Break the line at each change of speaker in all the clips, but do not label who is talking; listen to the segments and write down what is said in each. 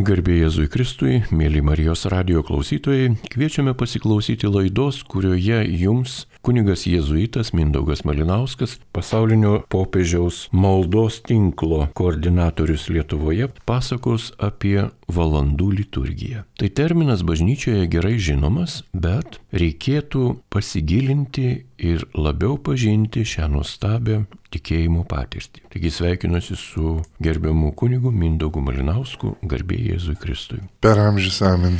Garbė Jėzui Kristui, mėly Marijos radio klausytojai, kviečiame pasiklausyti laidos, kurioje jums kunigas jėzuitas Mindaugas Malinauskas, pasaulinio popiežiaus maldos tinklo koordinatorius Lietuvoje, pasakos apie valandų liturgiją. Tai terminas bažnyčioje gerai žinomas, bet reikėtų pasigilinti ir labiau pažinti šią nuostabią tikėjimo patirtį. Taigi sveikinuosi su gerbiamu kunigu Mindaugu Malinausku, garbė Jėzui Kristui.
Per amžius amen.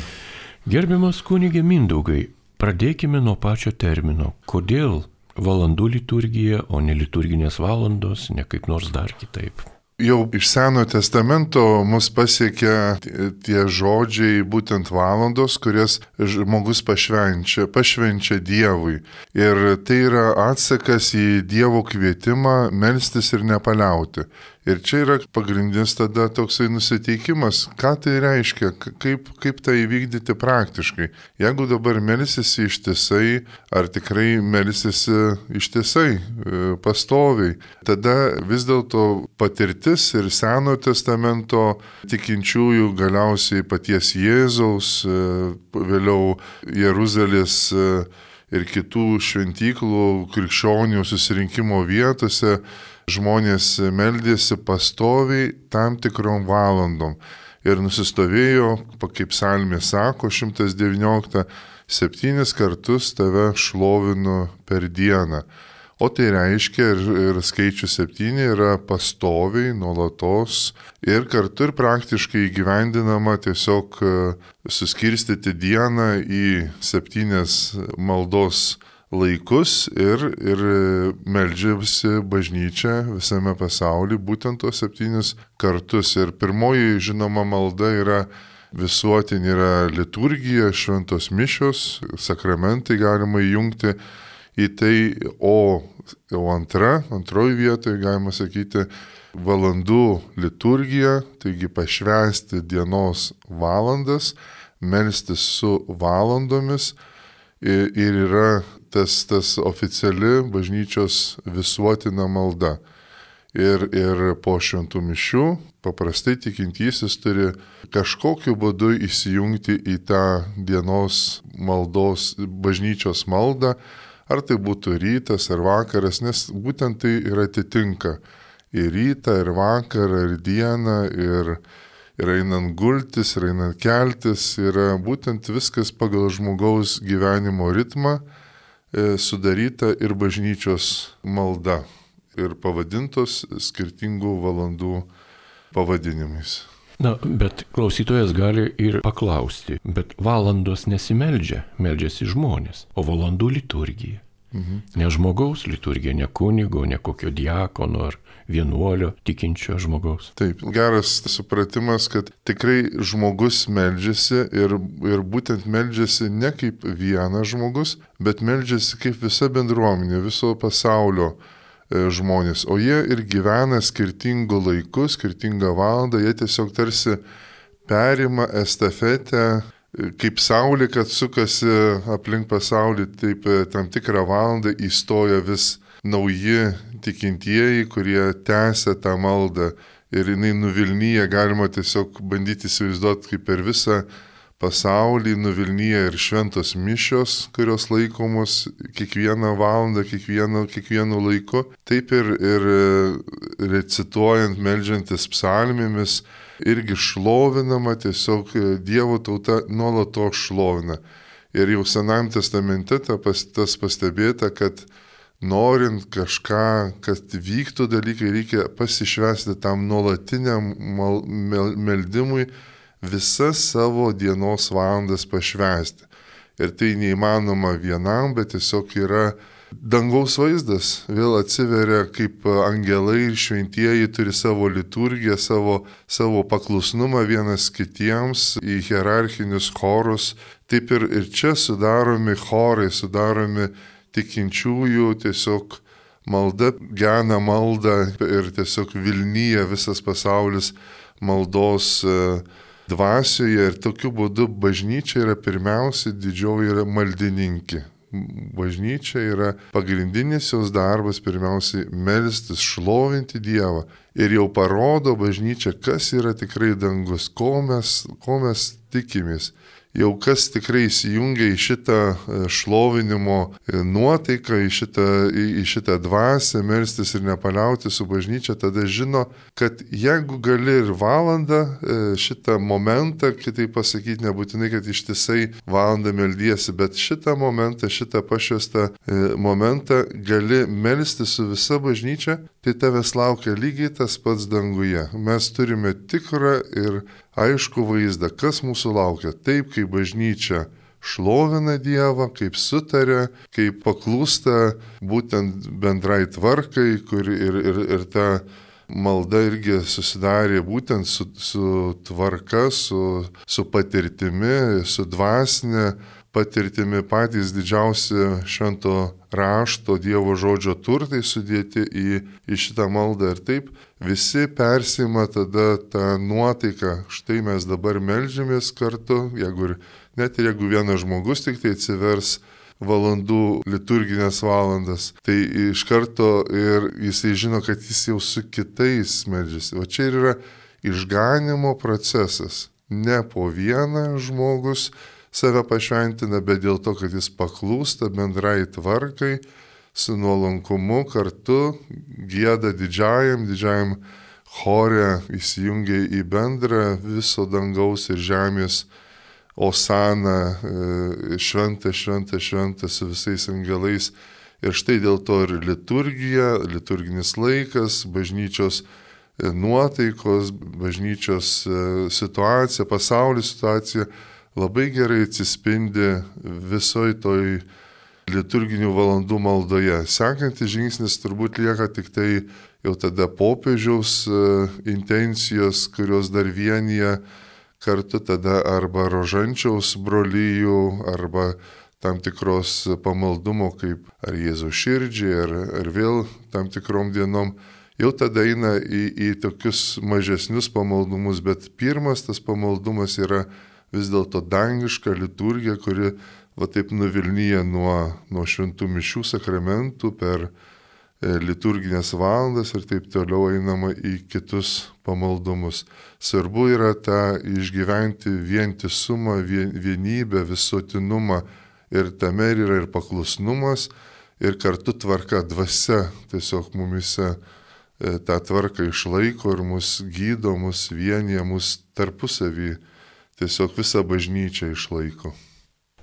Gerbiamas kunigė Mindaugai, pradėkime nuo pačio termino. Kodėl valandų liturgija, o ne liturginės valandos, ne kaip nors dar kitaip?
Jau iš Seno testamento mus pasiekia tie žodžiai, būtent valandos, kurias žmogus pašvenčia, pašvenčia Dievui. Ir tai yra atsakas į Dievo kvietimą melstis ir nepaliauti. Ir čia yra pagrindinis tada toksai nusiteikimas, ką tai reiškia, kaip, kaip tai įvykdyti praktiškai. Jeigu dabar melsysi ištisai, ar tikrai melsysi ištisai, e, pastoviai, tada vis dėlto patirtis ir Seno testamento tikinčiųjų galiausiai paties Jėzaus, e, vėliau Jeruzalės e, ir kitų šventyklų krikščionių susirinkimo vietose, žmonės meldėsi pastoviai tam tikrom valandom. Ir nusistovėjo, kaip salmė sako, 119, septynis kartus tave šlovinu per dieną. O tai reiškia ir, ir skaičius septyni yra pastoviai, nuolatos ir kartu ir praktiškai įgyvendinama tiesiog e, suskirstyti dieną į septynias maldos laikus ir, ir meldžiasi bažnyčia visame pasaulyje būtent tos septynis kartus. Ir pirmoji žinoma malda yra visuotinė yra liturgija, šventos mišios, sakramentai galima įjungti į tai, o, o antra, antroji vietoje galima sakyti, valandų liturgija, taigi pašvesti dienos valandas, melstis su valandomis ir yra tas, tas oficiali bažnyčios visuotina malda. Ir, ir po šventų mišių paprastai tikintysis turi kažkokiu būdu įsijungti į tą dienos maldos bažnyčios maldą, ar tai būtų rytas ar vakaras, nes būtent tai ir atitinka ir rytą, ir vakarą, ir dieną, ir, ir einant gultis, ir einant keltis, yra būtent viskas pagal žmogaus gyvenimo ritmą E, sudaryta ir bažnyčios malda ir pavadintos skirtingų valandų pavadinimais.
Na, bet klausytojas gali ir paklausti, bet valandos nesimeldžia, meldžiasi žmonės, o valandų liturgija. Mhm. Ne žmogaus liturgija, ne kunigo, ne kokio diakono ar vienuolio tikinčio žmogaus.
Taip, geras supratimas, kad tikrai žmogus meldžiasi ir, ir būtent meldžiasi ne kaip vienas žmogus, bet meldžiasi kaip visa bendruomenė, viso pasaulio žmonės. O jie ir gyvena skirtingų laikų, skirtingą valandą, jie tiesiog tarsi perima estafetę kaip saulė, kad sukasi aplink pasaulį, taip e, tam tikrą valandą įstoja vis nauji tikintieji, kurie tęsia tą maldą ir jinai nuvilnyja, galima tiesiog bandyti įsivaizduoti, kaip per visą pasaulį nuvilnyja ir šventos mišios, kurios laikomos kiekvieną valandą, kiekvienu, kiekvienu laiku, taip ir, ir e, recituojant, melžiantis psalmėmis, irgi šlovinama, tiesiog e, Dievo tauta nuolatos šlovina. Ir jau Senam testamente ta pas, tas pastebėta, kad norint kažką, kad vyktų dalykai, reikia pasišvesti tam nuolatiniam mal, mel, meldimui visas savo dienos valandas pašvesti. Ir tai neįmanoma vienam, bet tiesiog yra dangaus vaizdas vėl atsiveria, kaip angelai ir šventieji turi savo liturgiją, savo, savo paklusnumą vienas kitiems į hierarchinius chorus. Taip ir, ir čia sudaromi chorai, sudaromi tikinčiųjų tiesiog malda, gena malda ir tiesiog Vilnyje visas pasaulis maldos e, dvasioje ir tokiu būdu bažnyčia yra pirmiausia didžioji yra maldininkė bažnyčia yra pagrindinis jos darbas pirmiausiai melstis, šlovinti Dievą. Ir jau parodo bažnyčia, kas yra tikrai dangus, ko mes, ko mes tikimės jau kas tikrai įsijungia į šitą e, šlovinimo e, nuotaiką, į šitą, į, į šitą dvasę, melstis ir nepaliauti su bažnyčia, tada žino, kad jeigu gali ir valandą e, šitą momentą, kitaip pasakyti, nebūtinai, kad ištisai valandą meldiesi, bet šitą momentą, šitą pašiostą momentą gali melstis su visa bažnyčia, tai tavęs laukia lygiai tas pats danguje. Mes turime tikrą ir aišku vaizdą, kas mūsų laukia. Taip, kaip bažnyčia šlovina Dievą, kaip sutarė, kaip paklūsta būtent bendrai tvarkai, kur ir, ir, ir ta malda irgi susidarė būtent su, su tvarka, su, su patirtimi, su dvasinė patirtimi patys didžiausi švento rašto Dievo žodžio turtai sudėti į, į šitą maldą ir taip visi persima tada tą nuotaiką, štai mes dabar melžiamės kartu, jeigu ir net ir jeigu vienas žmogus tik tai atsivers valandų liturginės valandas, tai iš karto ir jisai žino, kad jis jau su kitais medžiasi. O čia ir yra išganimo procesas. Ne po vieną žmogus save pašventina, bet dėl to, kad jis paklūsta bendrai tvarkai, su nuolankumu kartu gėda didžiajam, didžiajam chore įsijungia į bendrą viso dangaus ir žemės Osana, e, šventą, šventą, šventą su visais angelais. Ir štai dėl to ir liturgija, liturginis laikas, bažnyčios e, nuotaikos, bažnyčios e, situacija, pasaulio situacija labai gerai atsispindi visoj toj liturginių valandų maldoje. Sekantis žingsnis turbūt lieka tik tai jau tada popiežiaus intencijos, kurios dar vienyje kartu tada arba rožančiaus brolyjų, arba tam tikros pamaldumo, kaip ar Jėzų širdžiai, ar, ar vėl tam tikrom dienom, jau tada eina į, į tokius mažesnius pamaldumus, bet pirmas tas pamaldumas yra vis dėlto dangiška liturgija, kuri va taip nuvilnyja nuo, nuo šventų mišių sakramentų per E, liturginės valandas ir taip toliau einama į kitus pamaldumus. Svarbu yra tą išgyventi vientisumą, vienybę, visuotinumą ir tame yra ir paklusnumas, ir kartu tvarka, dvasia tiesiog mumise e, tą tvarką išlaiko ir mus gydo, mus vienyje, mus tarpusavį, tiesiog visą bažnyčią išlaiko.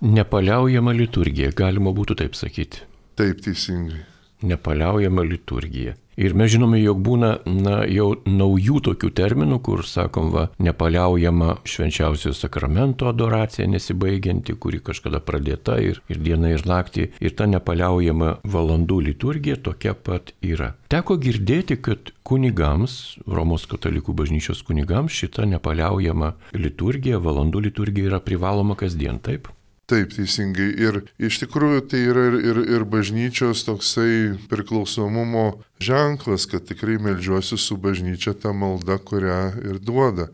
Nepaliaujama liturgija, galima būtų taip sakyti.
Taip, teisingai
nepaliaujama liturgija. Ir mes žinome, jog būna na, jau naujų tokių terminų, kur sakom, va, nepaliaujama švenčiausio sakramento adoracija nesibaigianti, kuri kažkada pradėta ir, ir diena ir naktį, ir ta nepaliaujama valandų liturgija tokia pat yra. Teko girdėti, kad kunigams, Romos katalikų bažnyčios kunigams, šita nepaliaujama liturgija, valandų liturgija yra privaloma kasdien, taip?
Taip, teisingai. Ir iš tikrųjų tai yra ir, ir, ir bažnyčios toksai priklausomumo ženklas, kad tikrai melžiuosi su bažnyčia tą maldą, kurią ir duoda.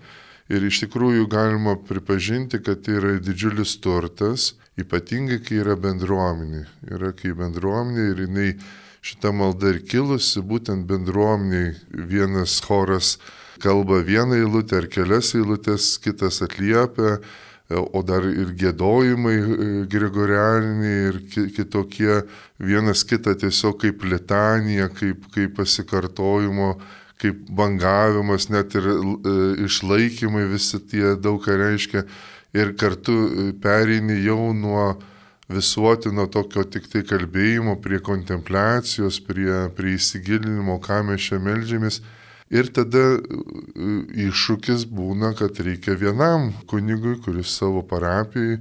Ir iš tikrųjų galima pripažinti, kad tai yra didžiulis turtas, ypatingai kai yra bendruomenė. Yra kai bendruomenė ir jinai šitą maldą ir kilusi, būtent bendruomeniai vienas choras kalba vieną eilutę ar kelias eilutės, kitas atliepia o dar ir gėdojimai e, gregorianiniai ir kitokie, vienas kitą tiesiog kaip litanija, kaip, kaip pasikartojimo, kaip bangavimas, net ir e, išlaikymai visi tie daug ką reiškia. Ir kartu e, pereini jau nuo visuotino tokio tik tai kalbėjimo prie kontempliacijos, prie, prie įsigilinimo, ką mes čia melžiamės Ir tada e, iššūkis būna, kad reikia vienam kunigui, kuris savo parapijai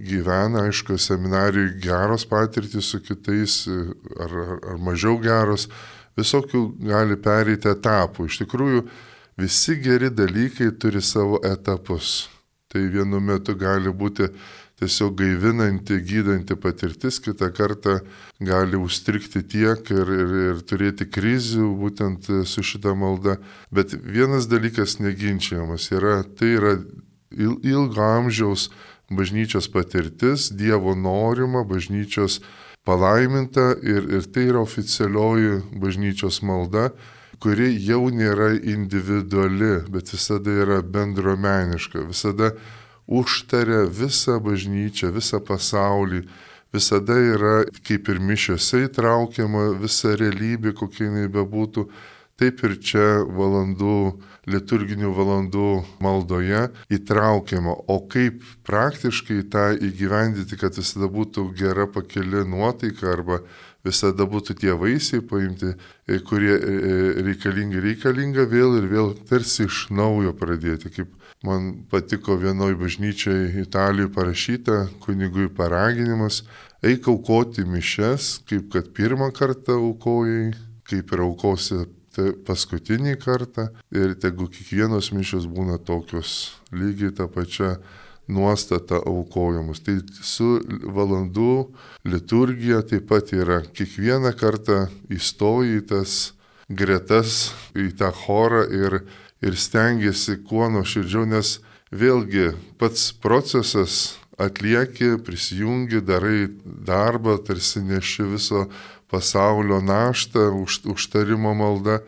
gyvena, aišku, seminarijai geros patirtis su kitais e, ar, ar mažiau geros, visokių gali pereiti etapų. Iš tikrųjų, visi geri dalykai turi savo etapus. Tai vienu metu gali būti tiesiog gaivinanti, gydanti patirtis, kitą kartą gali užstrikti tiek ir, ir, ir turėti krizių būtent su šita malda. Bet vienas dalykas neginčiamas yra, tai yra ilgo amžiaus bažnyčios patirtis, Dievo norima, bažnyčios palaiminta ir, ir tai yra oficialioji bažnyčios malda, kuri jau nėra individuali, bet visada yra bendromeniška, visada užtaria visą bažnyčią, visą pasaulį, visada yra kaip ir mišiose įtraukiama visa realybė, kokia jinai bebūtų. Taip ir čia valandų, liturginių valandų maldoje įtraukiama. O kaip praktiškai tą įgyvendyti, kad visada būtų gera pakeli nuotaika arba visada būtų tie vaisiai paimti, e, kurie e, e, reikalingi, reikalinga vėl ir vėl tarsi iš naujo pradėti. Kaip man patiko vienoj bažnyčiai Italijoje parašyta kunigui paraginimas, eik aukoti mišes, kaip kad pirmą kartą aukojai, kaip ir aukosi paskutinį kartą ir tegu kiekvienos mišios būna tokios lygiai tą pačią nuostata aukojimus. Tai su valandų liturgija taip pat yra kiekvieną kartą įstoji į tas gretas, į tą chorą ir, ir stengiasi kuo nuoširdžiau, nes vėlgi pats procesas atlieki, prisijungi, darai darbą, tarsi neši viso pasaulio naštą, už, užtarimo maldą,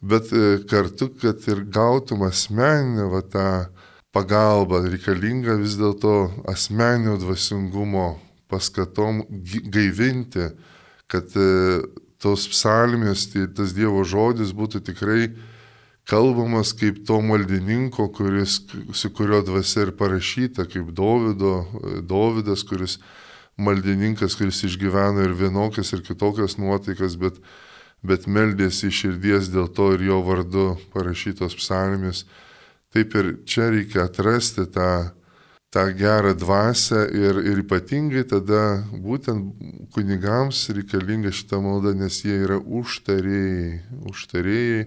bet e, kartu, kad ir gautum asmeninę va, tą pagalba reikalinga vis dėlto asmeninio dvasingumo paskatom gaivinti, kad e, tos psalmės, tai tas Dievo žodis būtų tikrai kalbamas kaip to maldininko, kuris, su kurio dvasia ir parašyta, kaip Dovido, Dovidas, kuris maldininkas, kuris išgyvena ir vienokias ir kitokias nuotaikas, bet, bet meldėsi iš širdies dėl to ir jo vardu parašytos psalmės. Taip ir čia reikia atrasti tą, tą gerą dvasę ir, ir ypatingai tada būtent kunigams reikalinga šita malda, nes jie yra užtarėjai, užtarėjai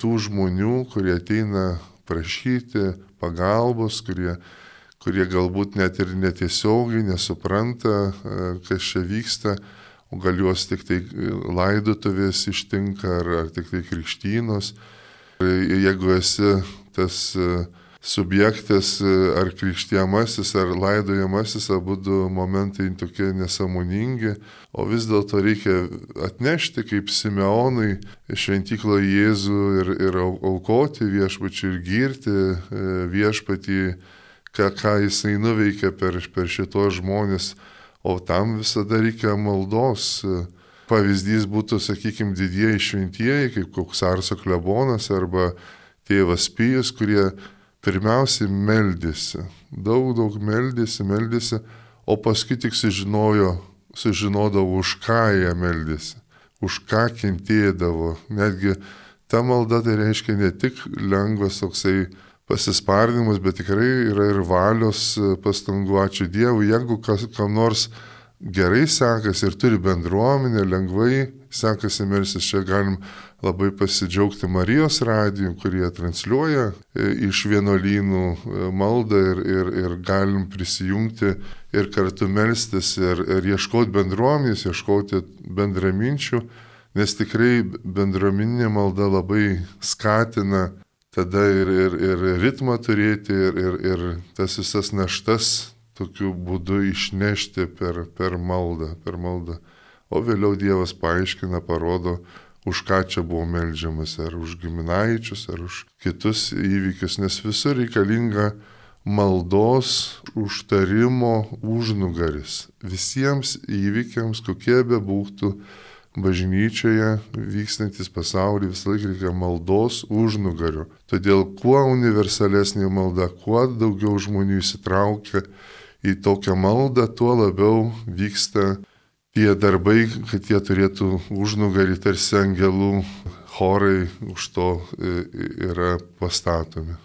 tų žmonių, kurie ateina prašyti pagalbos, kurie, kurie galbūt net ir netiesiogiai nesupranta, e, kas čia vyksta, o gal juos tik tai laidotuvės ištinka ar, ar tik tai krikštynos. Jeigu esi tas e, subjektas e, ar krikštiamasis, ar laidojamasis, abu momentai tokie nesamoningi, o vis dėlto reikia atnešti kaip Simeonui šventyklą Jėzų ir, ir aukoti viešpačiui ir girti e, viešpatį, ką, ką jisai nuveikia per, per šitos žmonės, o tam visada reikia maldos. Pavyzdys būtų, sakykime, didieji šventieji, kaip koks Arso klebonas arba tėvas Pijus, kurie pirmiausiai meldėsi, daug, daug meldėsi, meldėsi, o paskui tik sužinojo, sužinodavo, už ką jie meldėsi, už ką kentėdavo. Netgi ta malda tai reiškia ne tik lengvas toksai pasispardimas, bet tikrai yra ir valios pastangų, ačiū Dievui, jeigu kas, kam nors gerai sekasi ir turi bendruomenę, lengvai sekasi melsis, čia galim labai pasidžiaugti Marijos radiju, kurie transliuoja e, iš vienuolynų e, maldą ir, ir, ir galim prisijungti ir kartu melstis ir, ir ieškoti bendruomenės, ieškoti bendraminčių, nes tikrai bendruomeninė malda labai skatina tada ir, ir, ir ritmą turėti ir, ir, ir tas visas naštas tokiu būdu išnešti per, per maldą, per maldą. O vėliau Dievas paaiškina, parodo, už ką čia buvo melžiamas, ar už giminaičius, ar už kitus įvykius, nes visur reikalinga maldos, užtarimo užnugaris. Visiems įvykiams, kokie be būtų bažnyčioje vykstantis pasaulį, visą laiką reikia maldos užnugarių. Todėl kuo universalesnė malda, kuo daugiau žmonių įsitraukia į tokią maldą, tuo labiau vyksta tie darbai, kad jie turėtų užnugarį tarsi angelų chorai už to e, yra pastatomi.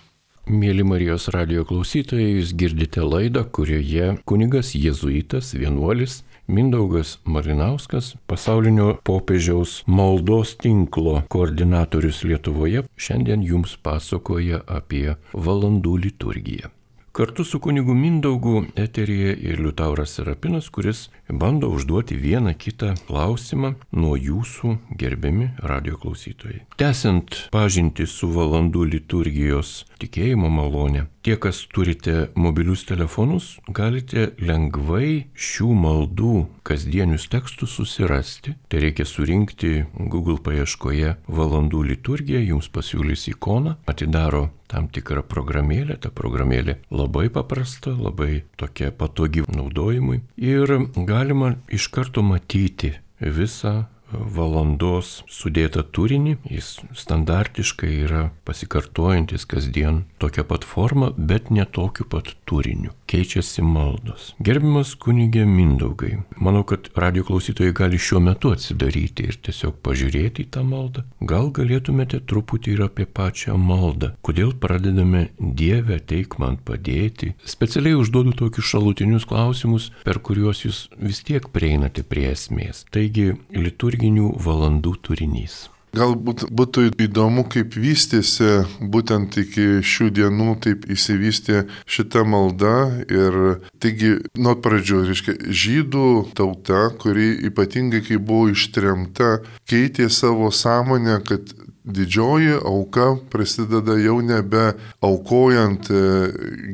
Mėly Marijos radio klausytojai, jūs girdite laidą, kurioje kunigas jėzuitas, vienuolis Mindaugas Marinauskas, pasaulinio popiežiaus maldos tinklo koordinatorius Lietuvoje, šiandien jums pasakoja apie valandų liturgiją. Kartu su kunigu Mindaugu eterija ir Liutauras Serapinas, kuris bando užduoti vieną kitą klausimą nuo jūsų gerbiami radio klausytojai. Tęsiant pažinti su valandų liturgijos tikėjimo malonė, tie, kas turite mobilius telefonus, galite lengvai šių maldų kasdienius tekstus susirasti. Tai reikia surinkti Google paieškoje valandų liturgija, jums pasiūlys ikoną, atidaro tam tikrą programėlę, ta programėlė labai paprasta, labai tokia patogi naudojimui. Ir galima iš karto matyti visą valandos sudėtą turinį, jis standartiškai yra pasikartojantis kasdien tokia pat forma, bet ne tokiu pat turiniu. Keičiasi maldos. Gerbimas kunigė Mindaugai, manau, kad radio klausytojai gali šiuo metu atsidaryti ir tiesiog pažiūrėti į tą maldą. Gal galėtumėte truputį ir apie pačią maldą. Kodėl pradedame Dievę teik man padėti? Specialiai užduodu tokius šalutinius klausimus, per kuriuos jūs vis tiek prieinate prie esmės. Taigi, liturginių valandų turinys.
Galbūt būtų įdomu, kaip vystėsi būtent iki šių dienų, taip įsivystė šita malda. Ir taigi, nuo pradžių, reiškia, žydų tauta, kuri ypatingai, kai buvo ištremta, keitė savo sąmonę, kad didžioji auka prasideda jau nebe aukojant e,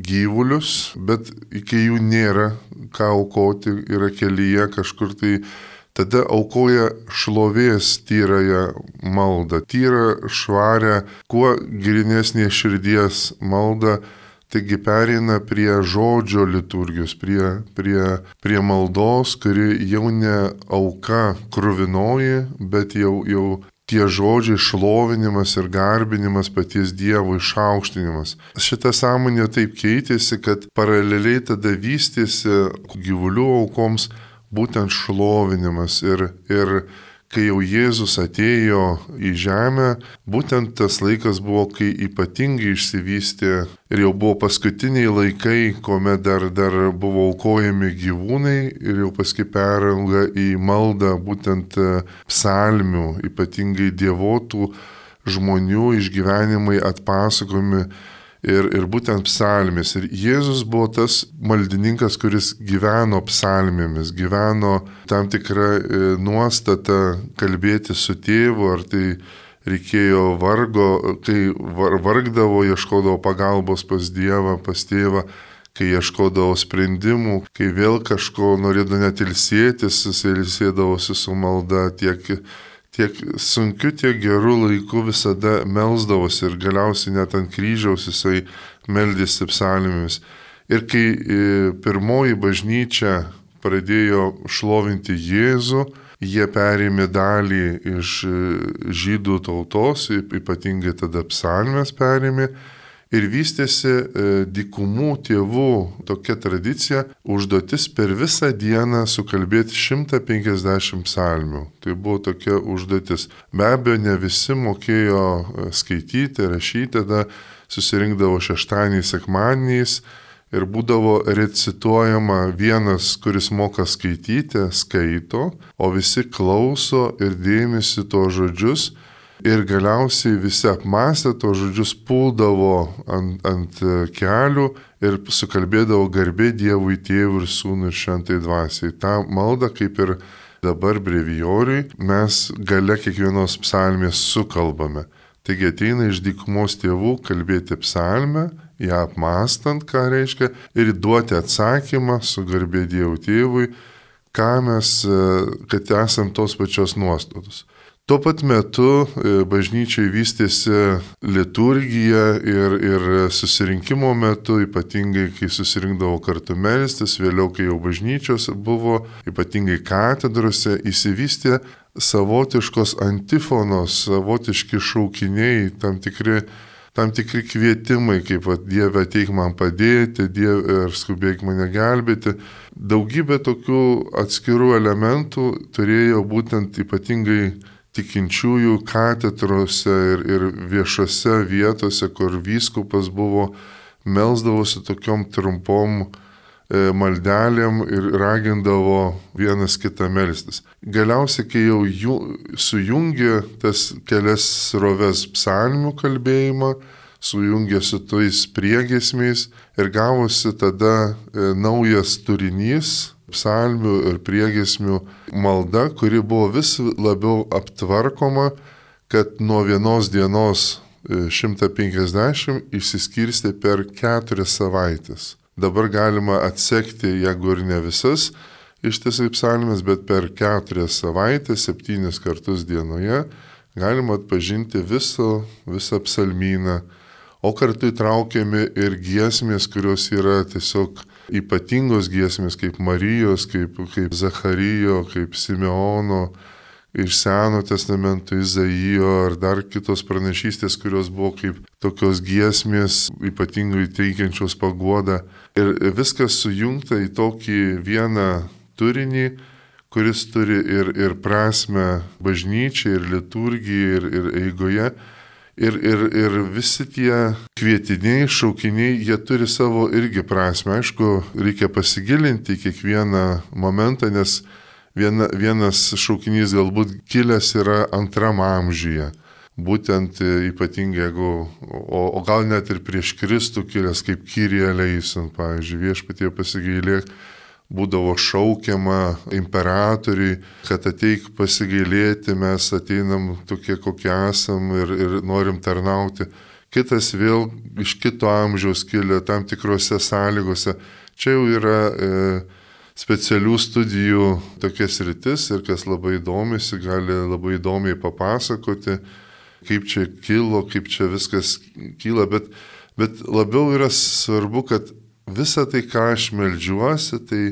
gyvulius, bet iki jų nėra ką aukoti, yra kelyje kažkur tai tada aukoja šlovės tyrąją maldą, tyrą švarę, kuo grinesnė širdies maldą, taigi pereina prie žodžio liturgijos, prie, prie, prie maldos, kuri jau ne auka kruvinoji, bet jau, jau tie žodžiai šlovinimas ir garbinimas paties Dievo išaukštinimas. Šita sąmonė taip keitėsi, kad paraleliai tada vystėsi gyvulių aukoms būtent šlovinimas. Ir, ir kai jau Jėzus atėjo į žemę, būtent tas laikas buvo, kai ypatingai išsivystė ir jau buvo paskutiniai laikai, kuomet dar, dar buvo aukojami gyvūnai ir jau paskui perauga į maldą būtent e, psalmių, ypatingai dievotų žmonių išgyvenimai atpasakomi ir, ir būtent psalmės. Ir Jėzus buvo tas maldininkas, kuris gyveno psalmėmis, gyveno tam tikrą e, nuostatą kalbėti su tėvu, ar tai reikėjo vargo, kai var, vargdavo, ieškodavo pagalbos pas Dievą, pas tėvą kai ieškodavo sprendimų, kai vėl kažko norėdavo net ilsėtis, jis ilsėdavosi su malda tiek tiek sunkiu, tiek geru laiku visada melzdavosi ir galiausiai net ant kryžiaus jisai meldėsi psalmėmis. Ir kai e, pirmoji bažnyčia pradėjo šlovinti Jėzų, jie perėmė dalį iš e, žydų tautos, ypatingai tada psalmės perėmė ir vystėsi e, dikumų tėvų tokia tradicija užduotis per visą dieną sukalbėti 150 psalmių. Tai buvo tokia užduotis. Be abejo, ne visi mokėjo e, skaityti, rašyti, tada susirinkdavo šeštadieniais, sekmadieniais ir būdavo recituojama vienas, kuris moka skaityti, skaito, o visi klauso ir dėmesį to žodžius Ir galiausiai visi apmastę to žodžius puldavo ant, ant kelių ir sukalbėdavo garbė Dievui tėvui ir sūnui ir šventai dvasiai. Ta malda kaip ir dabar brevijoriui mes gale kiekvienos psalmės sukalbame. Taigi ateina iš dykumos tėvų kalbėti psalmę, ją apmastant, ką reiškia, ir duoti atsakymą su garbė Dievui tėvui, ką mes, kad esam tos pačios nuostatos. Tuo pat metu e, bažnyčiai vystėsi liturgija ir, ir susirinkimo metu, ypatingai kai susirinkdavo kartu melstis, vėliau kai jau bažnyčios buvo, ypatingai katedrose, įsivystė savotiškos antifonos, savotiški šaukiniai, tam tikri tam tikri kvietimai, kaip va, Dieve ateik man padėti, Dieve ir skubėk mane gelbėti. Daugybė tokių atskirų elementų turėjo būtent ypatingai tikinčiųjų katedrose ir, ir viešose vietose, kur vyskupas buvo, melzdavosi tokiom trumpom e, maldelėm ir ragindavo vienas kitą melstis. Galiausiai, kai jau jų, sujungė tas kelias roves psalmių kalbėjimą sujungė su tais priegesmiais ir gavosi tada e, naujas turinys psalmių ir priegesmių malda, kuri buvo vis labiau aptvarkoma, kad nuo vienos dienos 150 e, išsiskirstė per keturias savaitės. Dabar galima atsekti, jeigu ir ne visas ištisai psalmės, bet per keturias savaitės, septynis kartus dienoje galima atpažinti visą, visą psalmyną, o kartu įtraukiami ir giesmės, kurios yra tiesiog ypatingos giesmės, kaip Marijos, kaip, kaip Zacharyjo, kaip Simeono, iš Seno testamento Izaijo ar dar kitos pranašystės, kurios buvo kaip tokios giesmės, ypatingai teikiančios paguodą. Ir viskas sujungta į tokį vieną turinį, kuris turi ir, ir prasme bažnyčiai, ir liturgijai, ir, ir eigoje. Ir, ir, ir visi tie kvietiniai, šaukiniai, jie turi savo irgi prasme. Aišku, reikia pasigilinti kiekvieną momentą, nes viena, vienas šaukinys galbūt kilęs yra antram amžiuje. Būtent ypatingai, jeigu, o, o gal net ir prieš Kristų kilęs kaip Kyrija Leison, pavyzdžiui, viešpatie pasigailėk būdavo šaukiama imperatoriui, kad ateik pasigailėti, mes ateinam tokie, kokie esam ir, ir norim tarnauti. Kitas vėl iš kito amžiaus kilę tam tikrose sąlygose. Čia jau yra e, specialių studijų tokias rytis ir kas labai domisi, gali labai įdomiai papasakoti, kaip čia kilo, kaip čia viskas kyla, bet, bet labiau yra svarbu, kad visa tai, ką aš melžiuosi, tai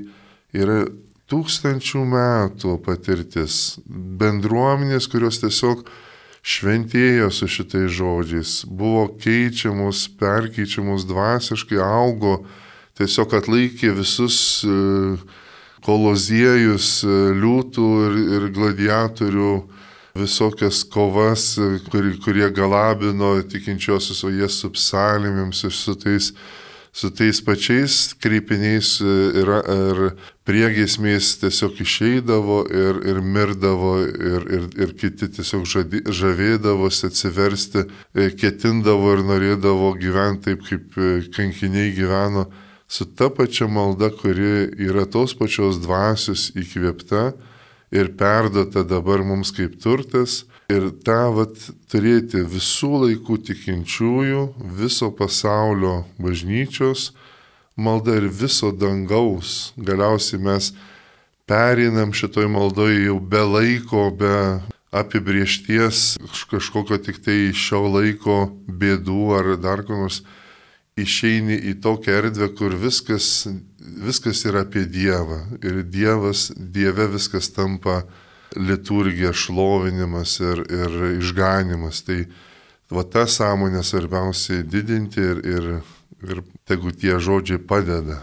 yra tūkstančių metų patirtis, bendruomenės, kurios tiesiog šventėjo su šitais žodžiais, buvo keičiamos, perkeičiamos dvasiškai, augo, tiesiog atlaikė visus e, koloziejus, e, liūtų ir, ir gladiatorių visokias kovas, e, kur, kurie galabino tikinčiosius, o jie su psalmėms ir su tais su tais pačiais kreipiniais e, ir, ir priegesmiais tiesiog išeidavo ir, ir mirdavo ir, ir, ir kiti tiesiog žadi, žavėdavosi atsiversti, e, ketindavo ir norėdavo gyventi taip, kaip e, kankiniai gyveno, su ta pačia malda, kuri yra tos pačios dvasios įkvėpta ir perdota dabar mums kaip turtas Ir tą vat, turėti visų laikų tikinčiųjų, viso pasaulio bažnyčios malda ir viso dangaus. Galiausiai mes perinam šitoj maldoje jau be laiko, be apibriešties kažkokio tik tai šio laiko bėdų ar dar ko nors išeini į tokią erdvę, kur viskas, viskas yra apie Dievą. Ir Dievas, Dieve viskas tampa liturgija, šlovinimas ir, ir išganimas. Tai va tą sąmonę svarbiausiai didinti ir, ir, ir tegu tie žodžiai padeda.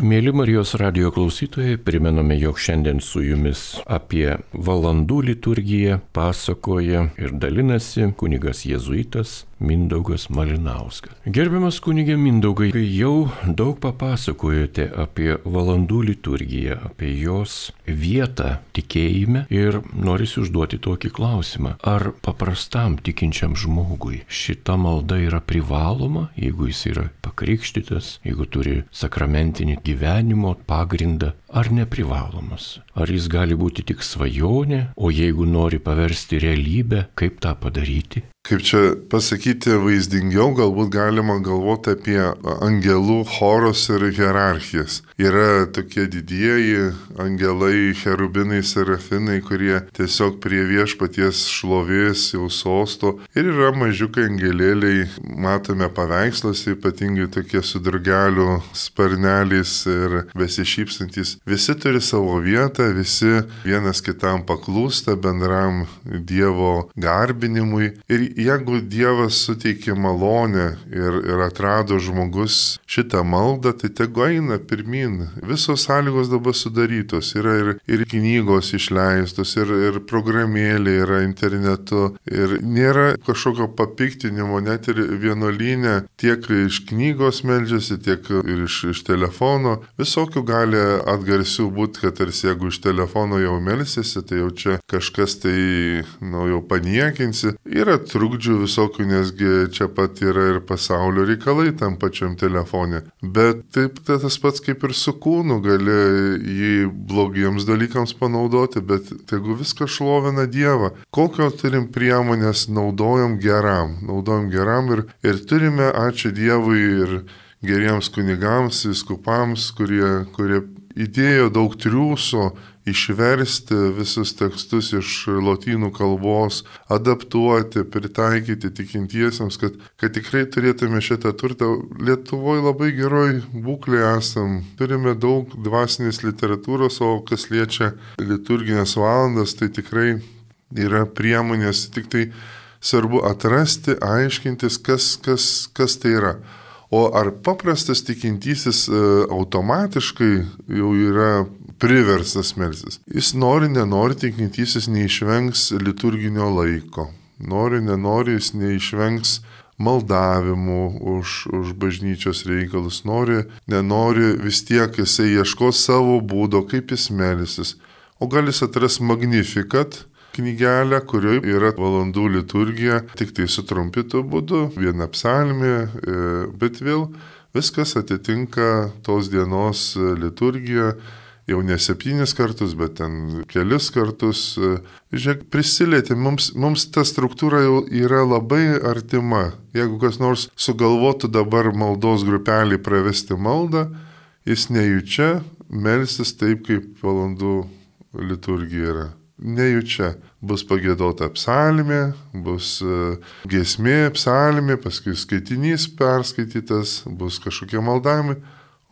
Mėly Marijos radio klausytojai, primename, jog šiandien su jumis apie valandų liturgiją pasakoja ir dalinasi kunigas Jėzuitas Mindaugas Malinauskas. Gerbiamas kunigė Mindaugai, jau daug papasakojote apie valandų liturgiją, apie jos vietą tikėjime ir norisi užduoti tokį klausimą. Ar paprastam tikinčiam žmogui šita malda yra privaloma, jeigu jis yra pakrikštytas, jeigu turi sakramentinį gyvenimo pagrindą, ar neprivalomas? Ar jis gali būti tik svajonė, o jeigu nori paversti realybę, kaip tą padaryti?
Kaip čia pasakyti vaizdingiau, galbūt galima galvoti apie angelų chorus ir hierarchijas. Yra tokie didieji angelai, cherubinai, serafinai, kurie tiesiog prie viešpaties šlovės jau sosto. Ir yra mažiukai angelėliai, matome paveiksluose, ypatingai tokie su drugeliu sparneliais ir besišypsantis. Visi turi savo vietą, visi vienas kitam paklūsta bendram Dievo garbinimui. Ir jeigu Dievas suteikė malonę ir, ir atrado žmogus šitą maldą, tai tegu eina pirmin. Visos sąlygos dabar sudarytos, yra ir, ir knygos išleistos, ir, ir programėlė yra internetu, ir nėra kažkokio papiktinimo, net ir vienuolynė tiek iš knygos meldžiasi, tiek ir iš, iš telefono. Visokių gali atgarsių būti, kad tarsi jeigu iš telefono jau melsiasi, tai jau čia kažkas tai, nu, jau paniekinsi. Yra trukdžių visokių, nesgi čia pat yra ir pasaulio reikalai tam pačiam telefone. Bet taip tai tas pats kaip ir su kūnu, gali jį blogiems dalykams panaudoti, bet jeigu viską šlovina Dievą, kokio turim priemonės naudojam geram, naudojam geram ir, ir turime, ačiū Dievui, ir geriems kunigams, viskupams, kurie, kurie įdėjo daug triūso išversti visus tekstus iš lotynų kalbos, adaptuoti, pritaikyti tikintiesiems, kad, kad tikrai turėtume šitą turtą. Lietuvoje labai geroj būklė esam, turime daug dvasinės literatūros, o kas liečia liturginės valandas, tai tikrai yra priemonės, tik tai svarbu atrasti, aiškintis, kas, kas, kas tai yra. O ar paprastas tikintysis e, automatiškai jau yra priverstas melsis? Jis nori, nenori, tikintysis neišvengs liturginio laiko. Nori, nenori, jis neišvengs maldavimų už, už bažnyčios reikalus. Nori, nenori, vis tiek jisai ieškos savo būdo, kaip jis melisis. O gal jis atras magnifikat, knygelę, kurioje yra valandų liturgija, tik tai sutrumpytų būdu, viena psalmė, e, bet vėl viskas atitinka tos dienos liturgiją jau ne septynis kartus, bet ten kelis kartus. E, žiūrėk, prisilietė, mums, mums ta struktūra jau yra labai artima. Jeigu kas nors sugalvotų dabar maldos grupelį pravesti maldą, jis nejučia melsis taip, kaip valandų liturgija yra nejučia. Bus pagėdota psalmė, bus e, gesmė psalmė, paskui skaitinys perskaitytas, bus kažkokie maldavimai.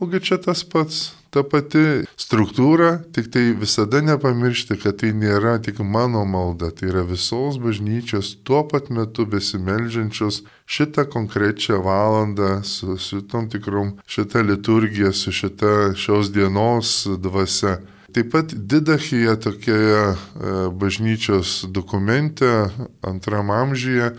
Ogi čia tas pats, ta pati struktūra, tik tai visada nepamiršti, kad tai nėra tik mano malda, tai yra visos bažnyčios tuo pat metu besimeldžiančios šitą konkrečią valandą su, su tom tikrom šitą liturgiją, su šita šios dienos dvasia. Taip pat Didachija tokioje e, bažnyčios dokumente antram amžyje,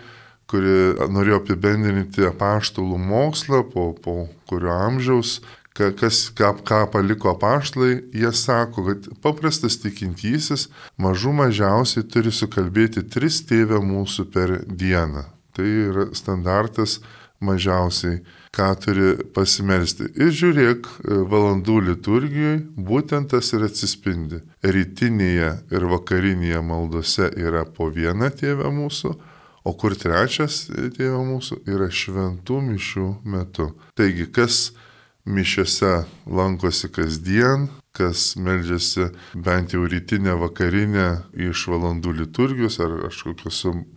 kuri norėjo apibendrinti apaštalų mokslą, po, po kurio amžiaus, kas, ką, ką paliko apaštalai, jie sako, kad paprastas tikintysis mažų mažiausiai turi sukalbėti tris tėvę mūsų per dieną. Tai yra standartas mažiausiai ką turi pasimelsti. Ir žiūrėk, e, valandų liturgijoje būtent tas ir atsispindi. Rytinėje ir vakarinėje maldose yra po vieną tėvę mūsų, o kur trečias tėvę mūsų yra šventų mišių metu. Taigi, kas mišiose lankosi kasdien, kas meldžiasi bent jau rytinę, vakarinę iš valandų liturgijos ar kažkokią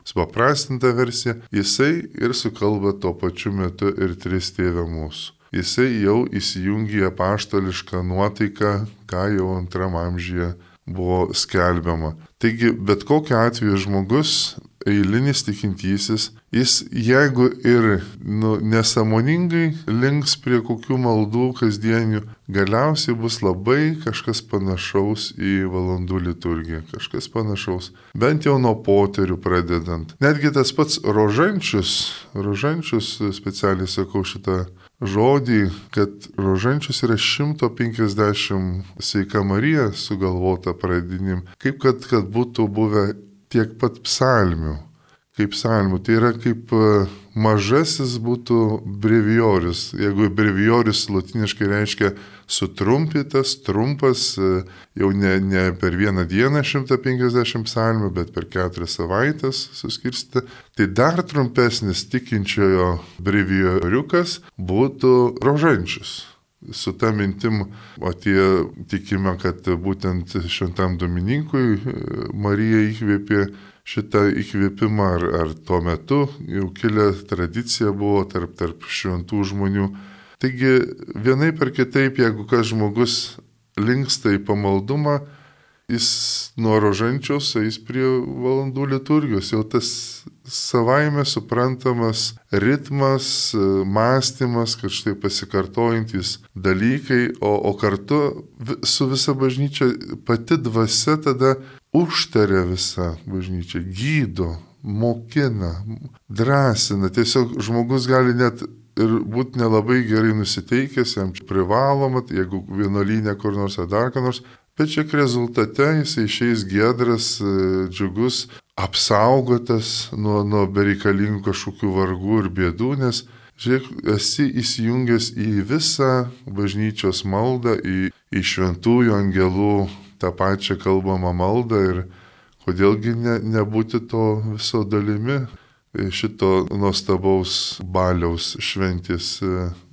supaprastintą versiją, jisai ir sukalba tuo pačiu metu ir tris tėvę mūsų. Jisai jau įsijungia paštališką nuotaiką, ką jau antram amžyje buvo skelbiama. Taigi, bet kokiu atveju žmogus eilinis tikintysis, jis jeigu ir nu, nesamoningai links prie kokių maldų kasdienių, galiausiai bus labai kažkas panašaus į valandų liturgiją, kažkas panašaus, bent jau nuo poterių pradedant. Netgi tas pats rožančius, rožančius specialiai sakau šitą žodį, kad rožančius yra 150 sveika Marija sugalvota pradinim, kaip kad, kad būtų buvę tiek pat psalmių, kaip psalmių. Tai yra kaip e, mažasis būtų breviorius. Jeigu breviorius latiniškai reiškia sutrumpytas, trumpas, e, jau ne, ne per vieną dieną 150 psalmių, bet per keturias savaitės suskirsti, tai dar trumpesnis tikinčiojo brevioriukas būtų rožančius su ta mintim, o tie tikime, kad būtent šventam Dominikui e, Marija įkvėpė šitą įkvėpimą, ar, ar tuo metu jau kilę tradicija buvo tarp, tarp šventų žmonių. Taigi vienai per kitaip, jeigu kas žmogus linksta į pamaldumą, jis nuo rožančiaus eis prie valandų liturgijos, jau tas savaime suprantamas ritmas, mąstymas, kad štai pasikartojantis dalykai, o, o kartu su visa bažnyčia pati dvasia tada užtaria visą bažnyčią, gydo, mokina, drąsina. Tiesiog žmogus gali net ir būti nelabai gerai nusiteikęs, jam privaloma, jeigu vienuolynė kur nors ar dar ką nors, Bet šiek rezultate jis išeis gedras, e, džiugus, apsaugotas nuo, nuo bereikalingų kažkokių vargų ir bėdų, nes, žiūrėk, esi įsijungęs į visą bažnyčios maldą, į, į šventųjų angelų tą pačią kalbamą maldą ir kodėlgi ne, nebūti to viso dalimi, šito nuostabaus baliaus šventės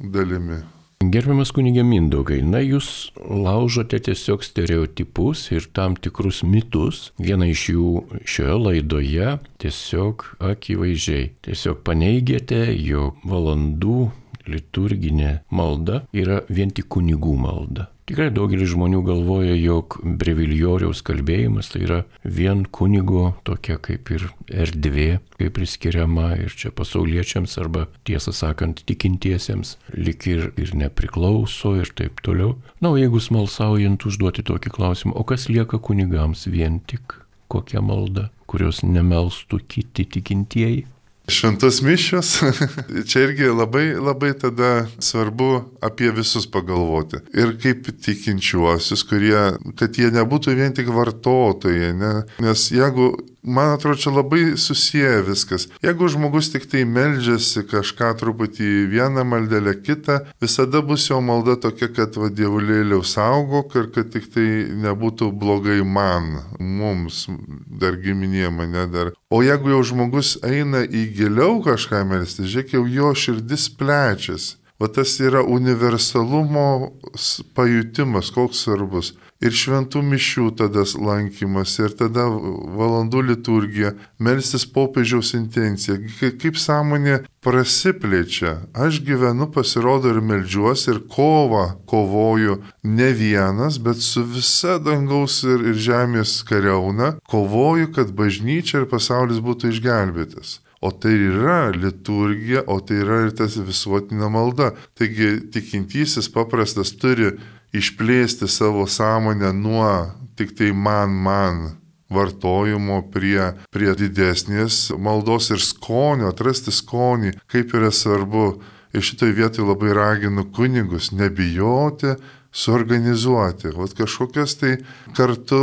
dalimi.
Gerbiamas kunigė Mindaugai, na jūs laužote tiesiog stereotipus ir tam tikrus mitus. Vieną iš jų šioje laidoje tiesiog akivaizdžiai. Tiesiog paneigėte, jog valandų liturginė malda yra vien tik kunigų malda. Tikrai daugelis žmonių galvoja, jog breviljoriaus kalbėjimas tai yra vien kunigo tokia kaip ir erdvė, kaip priskiriama ir čia pasauliečiams arba tiesą sakant tikintiesiems lik ir, ir nepriklauso ir taip toliau. Na, o jeigu smalsaujant užduoti tokį klausimą, o kas lieka kunigams vien tik kokia malda, kurios nemelstų kiti tikintieji?
Šventos mišios, čia irgi labai, labai tada svarbu apie visus pagalvoti. Ir kaip tikinčiuosius, kurie, kad jie nebūtų vien tik vartotojai, ne? nes jeigu man atrodo, čia labai susiję viskas. Jeigu žmogus tik tai meldžiasi kažką truputį vieną maldelę kitą, visada bus jo malda tokia, kad va dievulėliau saugok ir kad tik tai nebūtų blogai man, mums, dar giminė mane dar. O jeigu jau žmogus eina į giliau kažką melsti, žiūrėk, jau jo širdis plečiasi. Va tas yra universalumo pajutimas, koks svarbus ir šventų mišių tada lankymas, ir tada valandų liturgija, melstis popiežiaus intencija, kaip sąmonė prasiplečia. Aš gyvenu, pasirodo ir melžiuosi, ir kovą kovoju ne vienas, bet su visa dangaus ir, ir žemės kariauna, kovoju, kad bažnyčia ir pasaulis būtų išgelbėtas. O tai yra liturgija, o tai yra ir tas visuotinė malda. Taigi tikintysis paprastas turi išplėsti savo sąmonę nuo tik tai man, man vartojimo prie, prie didesnės maldos ir skonio, atrasti skonį, kaip yra svarbu. Ir šitoje vietoje labai raginu kunigus nebijoti suorganizuoti, vat kažkokias tai kartu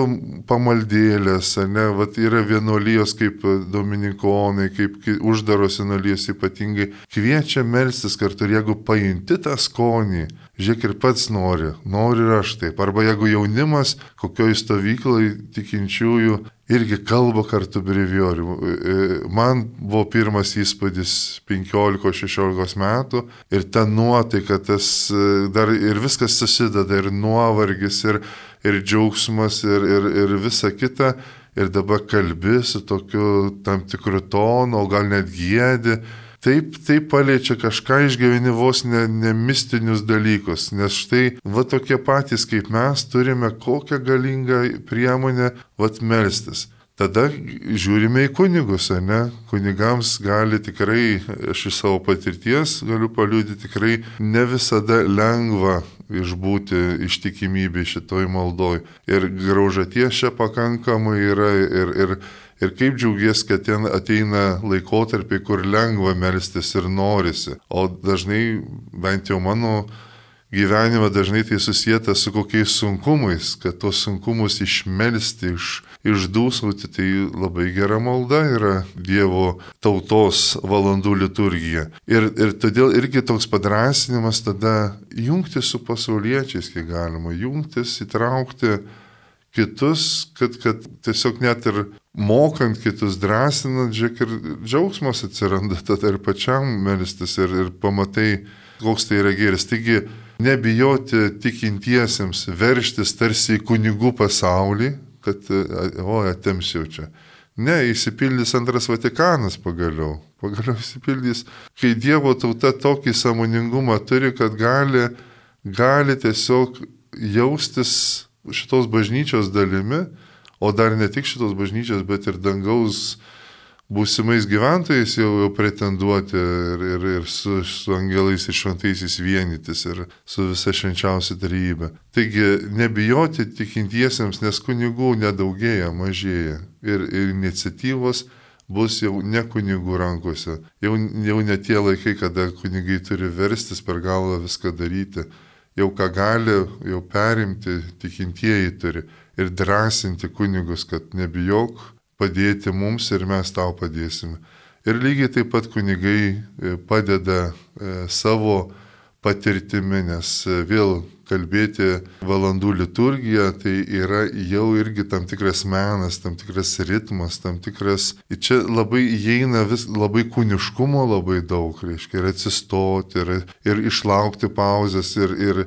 pamaldėlės, ne, vat yra vienuolijos kaip dominikonai, kaip uždaros vienuolijos ypatingai, kviečia melstis kartu ir jeigu pajunti tą skonį, žiūrėk ir pats nori, nori ir aš taip. Arba jeigu jaunimas kokioj stovyklai tikinčiųjų irgi kalba kartu breviorių. E, man buvo pirmas įspūdis 15-16 metų ir ta nuotaika, tas e, dar ir viskas susideda, ir nuovargis, ir, ir džiaugsmas, ir, ir, ir visa kita. Ir dabar kalbi su tokiu tam tikru tonu, o gal net gėdi taip, taip paliečia kažką išgyveni vos ne, ne mistinius dalykus, nes štai va tokie patys kaip mes turime kokią galingą priemonę vat melstis. Tada žiūrime į kunigus, ne? Kunigams gali tikrai, aš iš savo patirties galiu paliūdyti, tikrai ne visada lengva išbūti ištikimybė šitoj maldoj. Ir graužaties čia pakankamai yra ir, ir Ir kaip džiaugies, kad ten ateina laikotarpiai, kur lengva melstis ir norisi. O dažnai, bent jau mano gyvenime, dažnai tai susijęta su kokiais sunkumais, kad tos sunkumus išmelsti, iš, išdūsauti, tai labai gera malda yra Dievo tautos valandų liturgija. Ir, ir todėl irgi toks padrasinimas tada jungti su pasauliečiais, kiek galima, jungtis, įtraukti kitus, kad, kad tiesiog net ir mokant kitus drąsinant, žiūrėk ir džiaugsmas atsiranda tada ir pačiam melistis ir, ir pamatai, koks tai yra geris. Taigi nebijoti tikintiesiems verštis tarsi į kunigų pasaulį, kad, o, atemsiu čia. Ne, įsipildys antras Vatikanas pagaliau. Pagaliau įsipildys, kai Dievo tauta tokį samoningumą turi, kad gali, gali tiesiog jaustis šitos bažnyčios dalimi, o dar ne tik šitos bažnyčios, bet ir dangaus būsimais gyventojais jau, jau pretenduoti ir, ir, ir su, su angelais ir šventaisiais vienytis ir su visa švenčiausia darybė. Taigi nebijoti tikintiesiems, nes kunigų nedaugėja, mažėja ir, ir iniciatyvos bus jau ne kunigų rankose. Jau, jau ne tie laikai, kada kunigai turi verstis per galvą viską daryti jau ką gali, jau perimti tikintieji turi ir drąsinti kunigus, kad nebijok, padėti mums ir mes tau padėsime. Ir lygiai taip pat kunigai e, padeda e, savo patirtimi, nes e, vėl kalbėti valandų liturgiją, tai yra jau irgi tam tikras menas, tam tikras ritmas, tam tikras... Ir čia labai įeina vis labai kūniškumo labai daug, reiškia, ir atsistoti, ir, ir išlaukti pauzes, ir, ir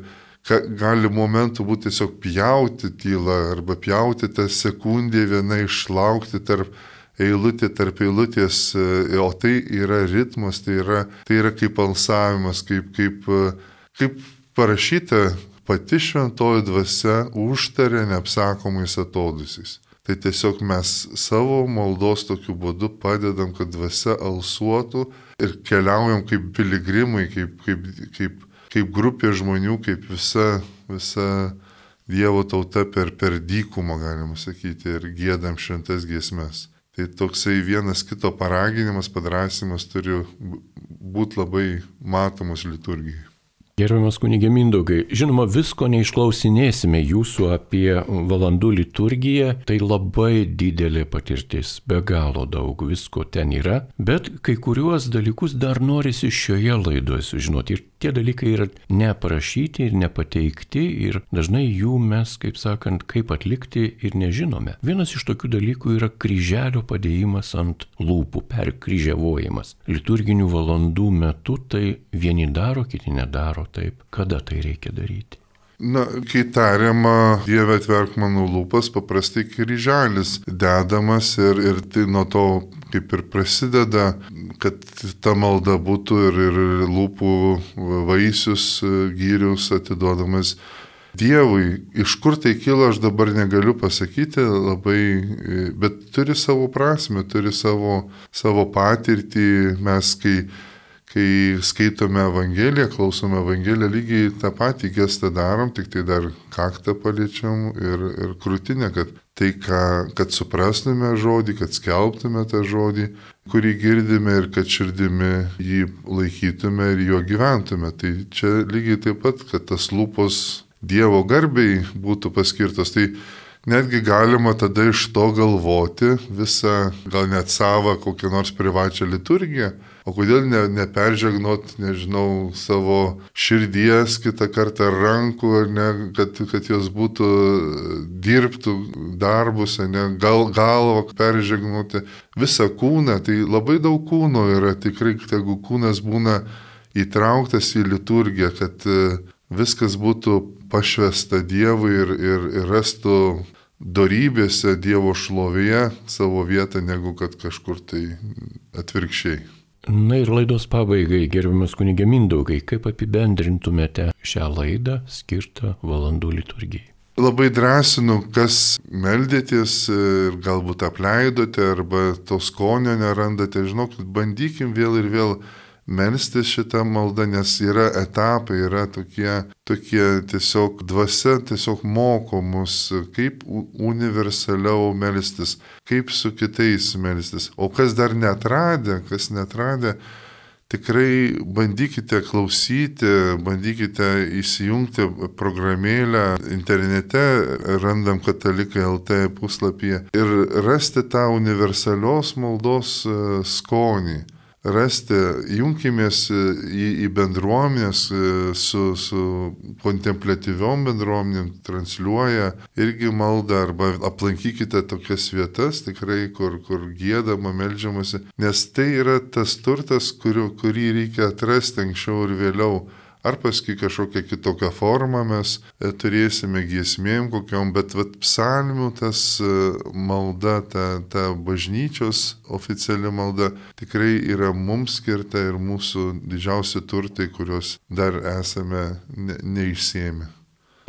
gali momentų būti tiesiog pjauti tylą, arba pjauti tą sekundę vieną išlaukti tarp eilutė tarp eilutės, e, o tai yra ritmas, tai yra, tai yra kaip alsavimas, kaip, kaip, e, kaip parašyta pati šventoji dvasia užtarė neapsakomais atodusiais. Tai tiesiog mes savo maldos tokiu būdu padedam, kad dvasia alsuotų ir keliaujam kaip piligrimai, kaip, kaip, kaip, kaip grupė žmonių, kaip visa, visa Dievo tauta per, per dykumą, galima sakyti, ir gėdam šventas giesmes. Tai toksai vienas kito paraginimas, padrasimas turi būti labai matomas liturgijai.
Gerbiamas kunigė Mindaugai, žinoma, visko neišklausinėsime jūsų apie valandų liturgiją, tai labai didelė patirtis, be galo daug visko ten yra, bet kai kuriuos dalykus dar norisi šioje laidoje sužinoti. Ir tie dalykai yra neaprašyti ir nepateikti ir dažnai jų mes, kaip sakant, kaip atlikti ir nežinome. Vienas iš tokių dalykų yra kryželio padėjimas ant lūpų, perkryžiavojimas. Liturginių valandų metu tai vieni daro, kiti nedaro taip. Kada tai reikia daryti?
Na, kai tariama, Dieve atverk mano lūpas, paprastai kryželis dedamas ir, ir tai nuo to kaip ir prasideda, kad ta malda būtų ir, ir lūpų vaisius gyrius atiduodamas Dievui. Iš kur tai kilo, aš dabar negaliu pasakyti labai, bet turi savo prasme, turi savo, savo patirtį. Mes, kai kai skaitome Evangeliją, klausome Evangeliją, lygiai tą patį gestą darom, tik tai dar kaktą paliečiam ir, ir krūtinę, kad tai, ką, kad suprastume žodį, kad skelbtume tą žodį, kurį girdime ir kad širdimi jį laikytume ir juo gyventume. Tai čia lygiai taip pat, kad tas lūpos Dievo garbiai būtų paskirtos. Tai netgi galima tada iš to galvoti visą, gal net savo kokią nors privačią liturgiją O kodėl ne, neperžegnot, nežinau, savo širdies kitą kartą rankų, ne, kad, kad jos būtų dirbtų darbus, ne, gal, galvą peržegnoti visą kūną. Tai labai daug kūno yra tikrai, jeigu kūnas būna įtrauktas į liturgiją, kad e, viskas būtų pašvesta Dievui ir, ir, ir rastų darybėse Dievo šlovėje savo vietą, negu kad kažkur tai atvirkščiai.
Na ir laidos pabaigai, gerbiamas kunigė Mindaugai, kaip apibendrintumėte šią laidą skirtą valandų liturgijai?
Labai drąsinu, kas meldėtės ir galbūt apleidote arba to skonio nerandate, žinokit, bandykim vėl ir vėl melstis šitą maldą, nes yra etapai, yra tokie, tokie tiesiog dvasia tiesiog moko mus, kaip universaliau melstis, kaip su kitais melstis. O kas dar netradė, kas netradė, tikrai bandykite klausyti, bandykite įsijungti programėlę internete, randam katalikai LT puslapyje ir rasti tą universalios maldos e, skonį rasti, junkimės į, į bendruomenės su, su kontemplatyviom bendruomenėm, transliuoja irgi maldą arba aplankykite tokias vietas tikrai, kur, kur gėdama, melžiamasi, nes tai yra tas turtas, kurio, kurį reikia atrasti anksčiau ir vėliau ar paskui kažkokią kitokią formą mes e, turėsime giesmėm kokiam, bet vat, psalmių tas e, malda, ta, ta bažnyčios oficiali malda tikrai yra mums skirta ir mūsų didžiausi turtai, kuriuos dar esame ne, neišsiemi.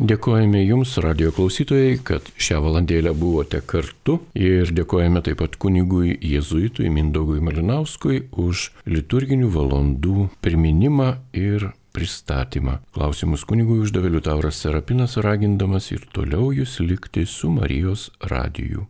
Dėkojame Jums, radio klausytojai, kad šią valandėlę buvote kartu ir dėkojame taip pat kunigui Jėzuitui Mindaugui Malinauskui už liturginių valandų priminimą ir pristatymą. Klausimus kunigui uždavė Liutauras Serapinas, ragindamas ir toliau jūs likti su Marijos radiju.